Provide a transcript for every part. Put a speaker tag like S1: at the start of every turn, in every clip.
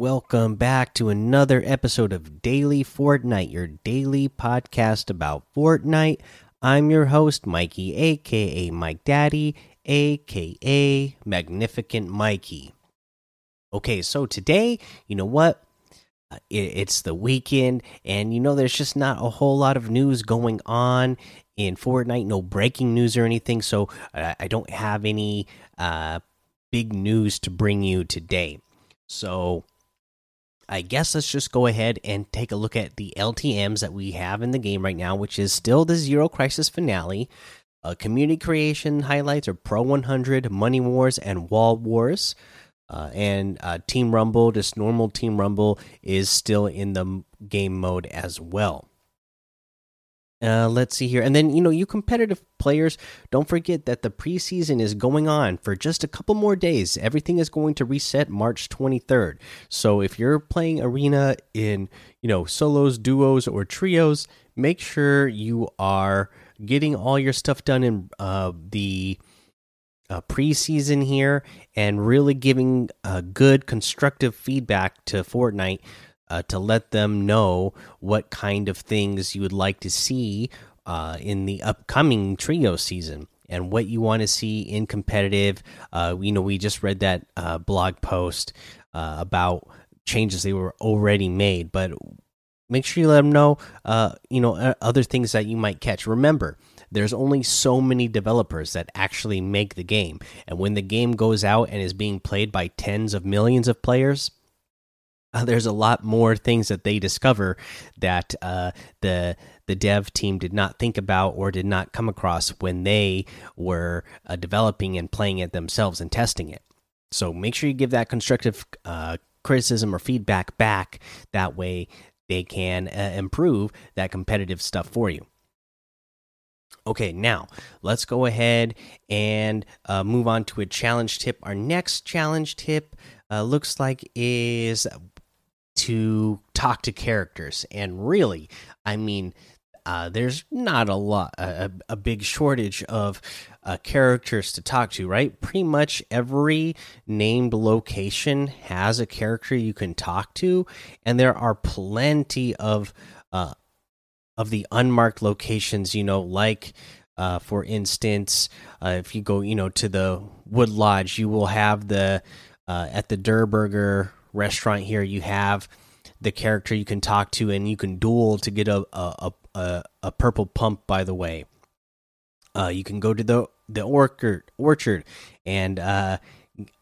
S1: Welcome back to another episode of Daily Fortnite, your daily podcast about Fortnite. I'm your host, Mikey, aka Mike Daddy, aka Magnificent Mikey. Okay, so today, you know what? Uh, it's the weekend, and you know, there's just not a whole lot of news going on in Fortnite, no breaking news or anything, so I don't have any uh, big news to bring you today. So, I guess let's just go ahead and take a look at the LTMs that we have in the game right now, which is still the Zero Crisis finale. Uh, community creation highlights are Pro 100, Money Wars, and Wall Wars. Uh, and uh, Team Rumble, just normal Team Rumble, is still in the game mode as well. Uh, let's see here. And then, you know, you competitive players, don't forget that the preseason is going on for just a couple more days. Everything is going to reset March 23rd. So if you're playing Arena in, you know, solos, duos, or trios, make sure you are getting all your stuff done in uh, the uh, preseason here and really giving uh, good constructive feedback to Fortnite uh, to let them know what kind of things you would like to see uh, in the upcoming trio season and what you want to see in competitive. Uh, you know, we just read that uh, blog post uh, about changes they were already made, but make sure you let them know, uh, you know, other things that you might catch. Remember, there's only so many developers that actually make the game, and when the game goes out and is being played by tens of millions of players there's a lot more things that they discover that uh, the the dev team did not think about or did not come across when they were uh, developing and playing it themselves and testing it. So make sure you give that constructive uh, criticism or feedback back. That way, they can uh, improve that competitive stuff for you. Okay, now let's go ahead and uh, move on to a challenge tip. Our next challenge tip uh, looks like is to talk to characters. And really i mean uh, there's not a lot a, a big shortage of uh, characters to talk to right? Pretty much every named location has a character you can talk to. And there are plenty of uh, of the unmarked locations you know like uh, for instance uh, if you go you know to the wood lodge you will have the uh, at the Durr Burger restaurant here you have the character you can talk to and you can duel to get a a a, a purple pump by the way. Uh, you can go to the the orchard orchard and uh,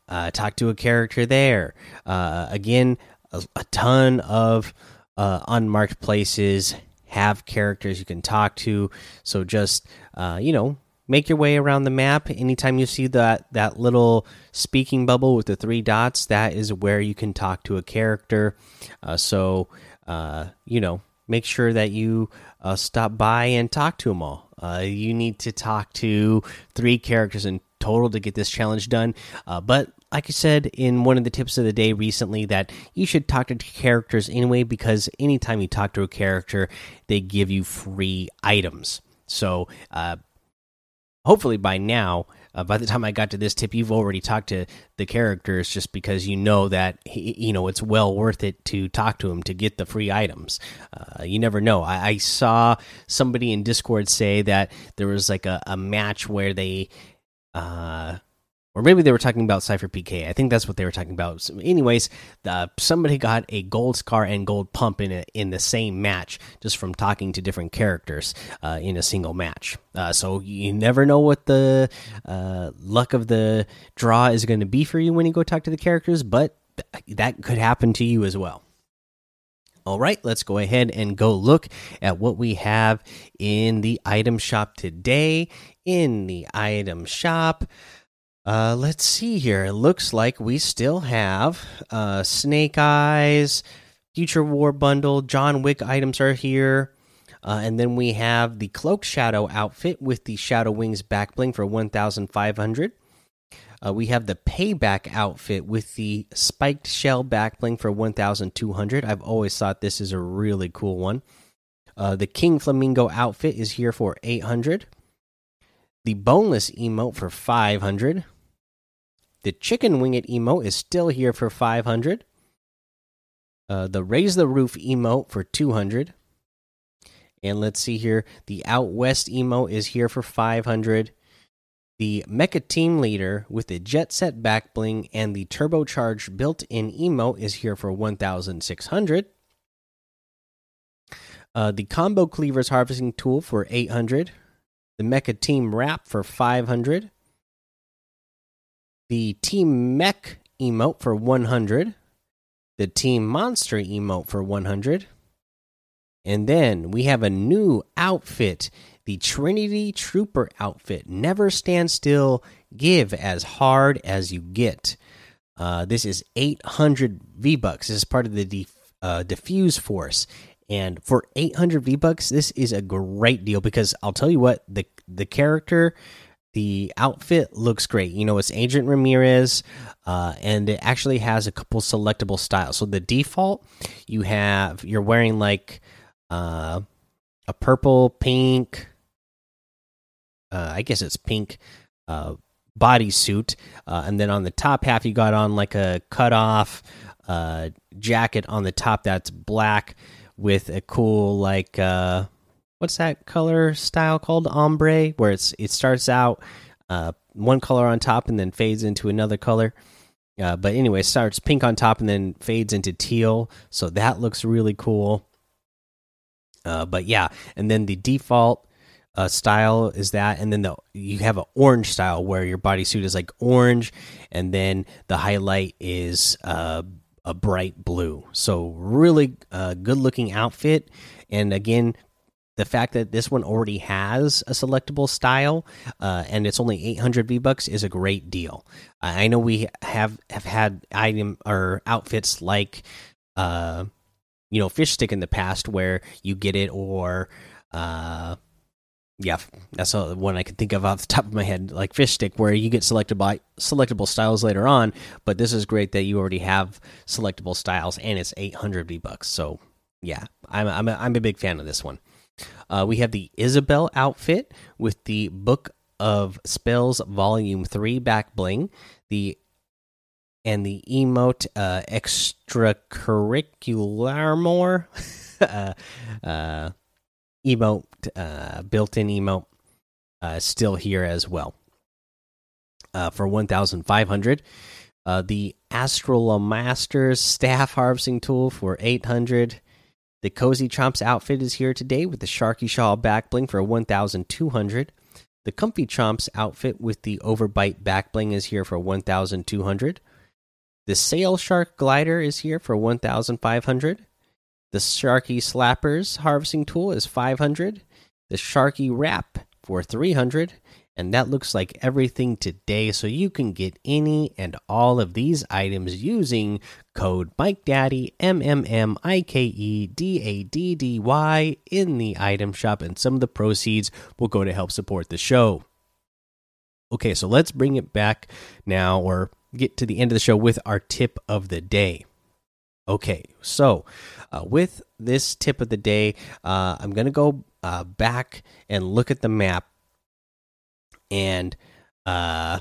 S1: uh, talk to a character there. Uh, again a, a, ton of uh, unmarked places have characters you can talk to. So just uh, you know make your way around the map. Anytime you see that that little speaking bubble with the three dots that is where you can talk to a character. Uh, so uh, you know make sure that you uh, stop by and talk to them all. Uh, you need to talk to three characters in total to get this challenge done. Uh, but like I said in one of the tips of the day recently, that you should talk to characters anyway because anytime you talk to a character, they give you free items. So uh, hopefully by now uh, by the time i got to this tip you've already talked to the characters just because you know that he, you know it's well worth it to talk to him to get the free items. Uh, you never know. I, I, saw somebody in discord say that there was like a, a match where they uh or maybe they were talking about SypherPK. I think that's what they were talking about. So anyways, uh, somebody got a gold scar and gold pump in a, in the same match just from talking to different characters uh, in a single match. Uh, so you never know what the uh, luck of the draw is going to be for you when you go talk to the characters, but th that could happen to you as well. All right, let's go ahead and go look at what we have in the item shop today. In the item shop, uh, let's see here. It looks like we still have uh, Snake Eyes, Future War Bundle, John Wick items are here. Uh, and then we have the Cloak Shadow outfit with the Shadow Wings back bling for 1,500. Uh, we have the Payback outfit with the Spiked Shell back bling for 1,200. I've always thought this is a really cool one. Uh, the King Flamingo outfit is here for 800. The Boneless emote for 500. The chicken winged emote is still here for 500. uh, the raise the roof emote for 200. And let's see here. The out west emote is here for 500. The Mecha Team Leader with the Jet Set back bling and the turbocharged built in emote is here for 1,600. Uh, the Combo Cleavers Harvesting Tool for 800. The Mecha Team Wrap for 500. The Team Mech emote for 100. The Team Monster emote for 100. And then we have a new outfit the Trinity Trooper outfit. Never stand still, give as hard as you get. Uh, this is 800 V Bucks. This is part of the def uh, Diffuse Force. And for 800 V Bucks, this is a great deal because I'll tell you what, the, the character, the outfit looks great. You know, it's Agent Ramirez, uh, and it actually has a couple selectable styles. So the default, you have, you're wearing like uh, a purple, pink, uh, I guess it's pink uh, bodysuit, uh, and then on the top half you got on like a cut off uh, jacket on the top that's black with a cool like what's that color style called ombre, where it's it starts out uh, one color on top and then fades into another color. Uh, but anyway, starts pink on top and then fades into teal, so that looks really cool. Uh, but yeah, and then the default uh, style is that, and then the you have an orange style where your bodysuit is like orange, and then the highlight is uh, a bright blue. So really uh, good looking outfit, and again. The fact that this one already has a selectable style uh, and it's only 800 V bucks is a great deal. I know we have have had item or outfits like uh, you know fish stick in the past where you get it or uh yeah, that's the one I can think of off the top of my head, like fish stick, where you get selected by selectable styles later on. But this is great that you already have selectable styles, and it's 800 V bucks. So yeah, I'm I'm a, I'm a big fan of this one. Uh, we have the Isabel outfit with the Book of Spells Volume Three back bling, the and the emote uh, extracurricular more. uh, uh, emote, uh, built-in emote, uh, still here as well. Uh, for 1,500. Uh, the Astrolomasters staff harvesting tool for 800. The Cozy Chomps outfit is here today with the Sharky Shawl back bling for 1,200. The Comfy Chomps outfit with the Overbite back bling is here for 1,200. The Sail Shark glider is here for 1,500. The Sharky Slappers harvesting tool is 500. The Sharky Wrap for 300. And that looks like everything today. So you can get any and all of these items using code Mike Daddy M M M I K E D A D D Y in the item shop, and some of the proceeds will go to help support the show. Okay, so let's bring it back now, or get to the end of the show with our tip of the day. Okay, so uh, with this tip of the day, uh, I'm going to go uh, back and look at the map, and uh,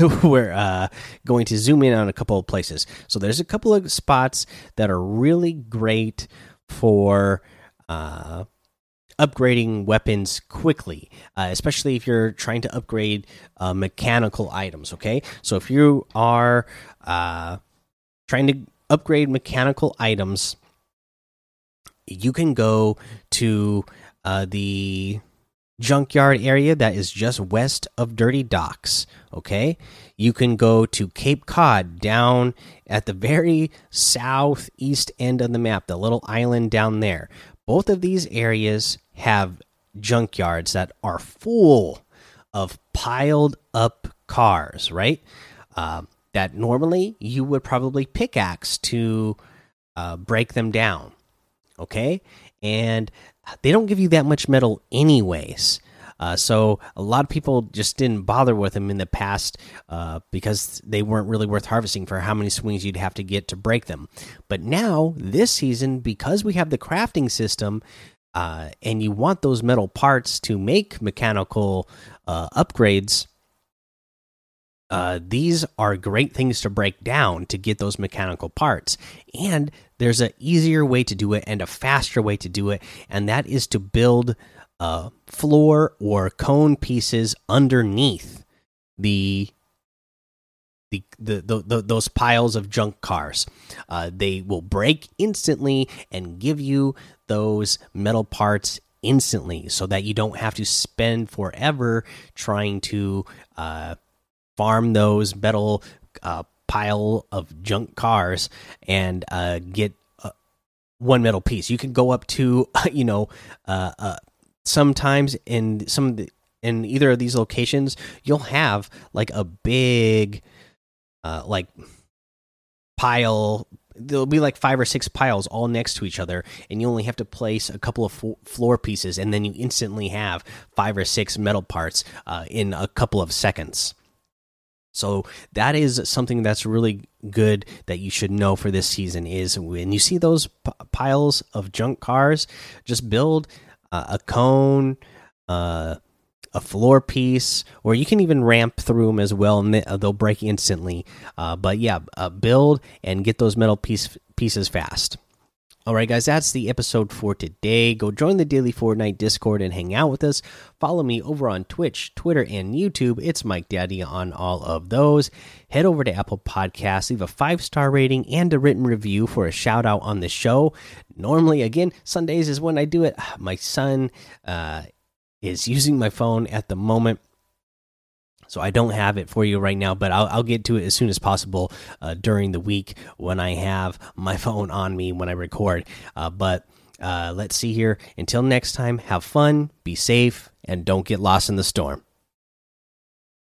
S1: we're uh, going to zoom in on a couple of places. So there's a couple of spots that are really great for uh, upgrading weapons quickly, uh, especially if you're trying to upgrade uh, mechanical items. Okay, so if you are uh, trying to upgrade mechanical items, you can go to uh, the junkyard area that is just west of Dirty Docks. Okay, you can go to Cape Cod down at the very southeast end of the map, the little island down there. Both of these areas have junkyards that are full of piled up cars, right? Uh, that normally you would probably pickaxe to uh, break them down. Okay, and they don't give you that much metal, anyways. Uh, so a lot of people just didn't bother with them in the past uh, because they weren't really worth harvesting for how many swings you'd have to get to break them. But now this season, because we have the crafting system, uh, and you want those metal parts to make mechanical uh, upgrades, uh, these are great things to break down to get those mechanical parts. And there's an easier way to do it and a faster way to do it, and that is to build uh, floor or cone pieces underneath the the, the, the, those piles of junk cars. Uh, they will break instantly and give you those metal parts instantly so that you don't have to spend forever trying to uh, farm those metal uh, pile of junk cars and uh, get uh, one metal piece. You can go up to, you know, uh, uh, sometimes in some of the, in either of these locations, you'll have like a big, like pile there'll be like five or six piles all next to each other and you only have to place a couple of floor pieces and then you instantly have five or six metal parts uh, in a couple of seconds so that is something that's really good that you should know for this season is when you see those piles of junk cars just build uh, a cone uh, a floor piece, or you can even ramp through them as well, and they'll break instantly. Uh, but yeah, uh, build and get those metal piece pieces fast. All right, guys, that's the episode for today. Go join the Daily Fortnite Discord and hang out with us. Follow me over on Twitch, Twitter, and YouTube. It's Mike Daddy on all of those. Head over to Apple Podcasts, leave a five star rating and a written review for a shout out on the show. Normally, again, Sundays is when I do it. My son uh, is using my phone at the moment. So I don't have it for you right now, but I'll, I'll get to it as soon as possible uh, during the week when I have my phone on me when I record. Uh, but uh, let's see here. Until next time, have fun, be safe, and don't get lost in the storm.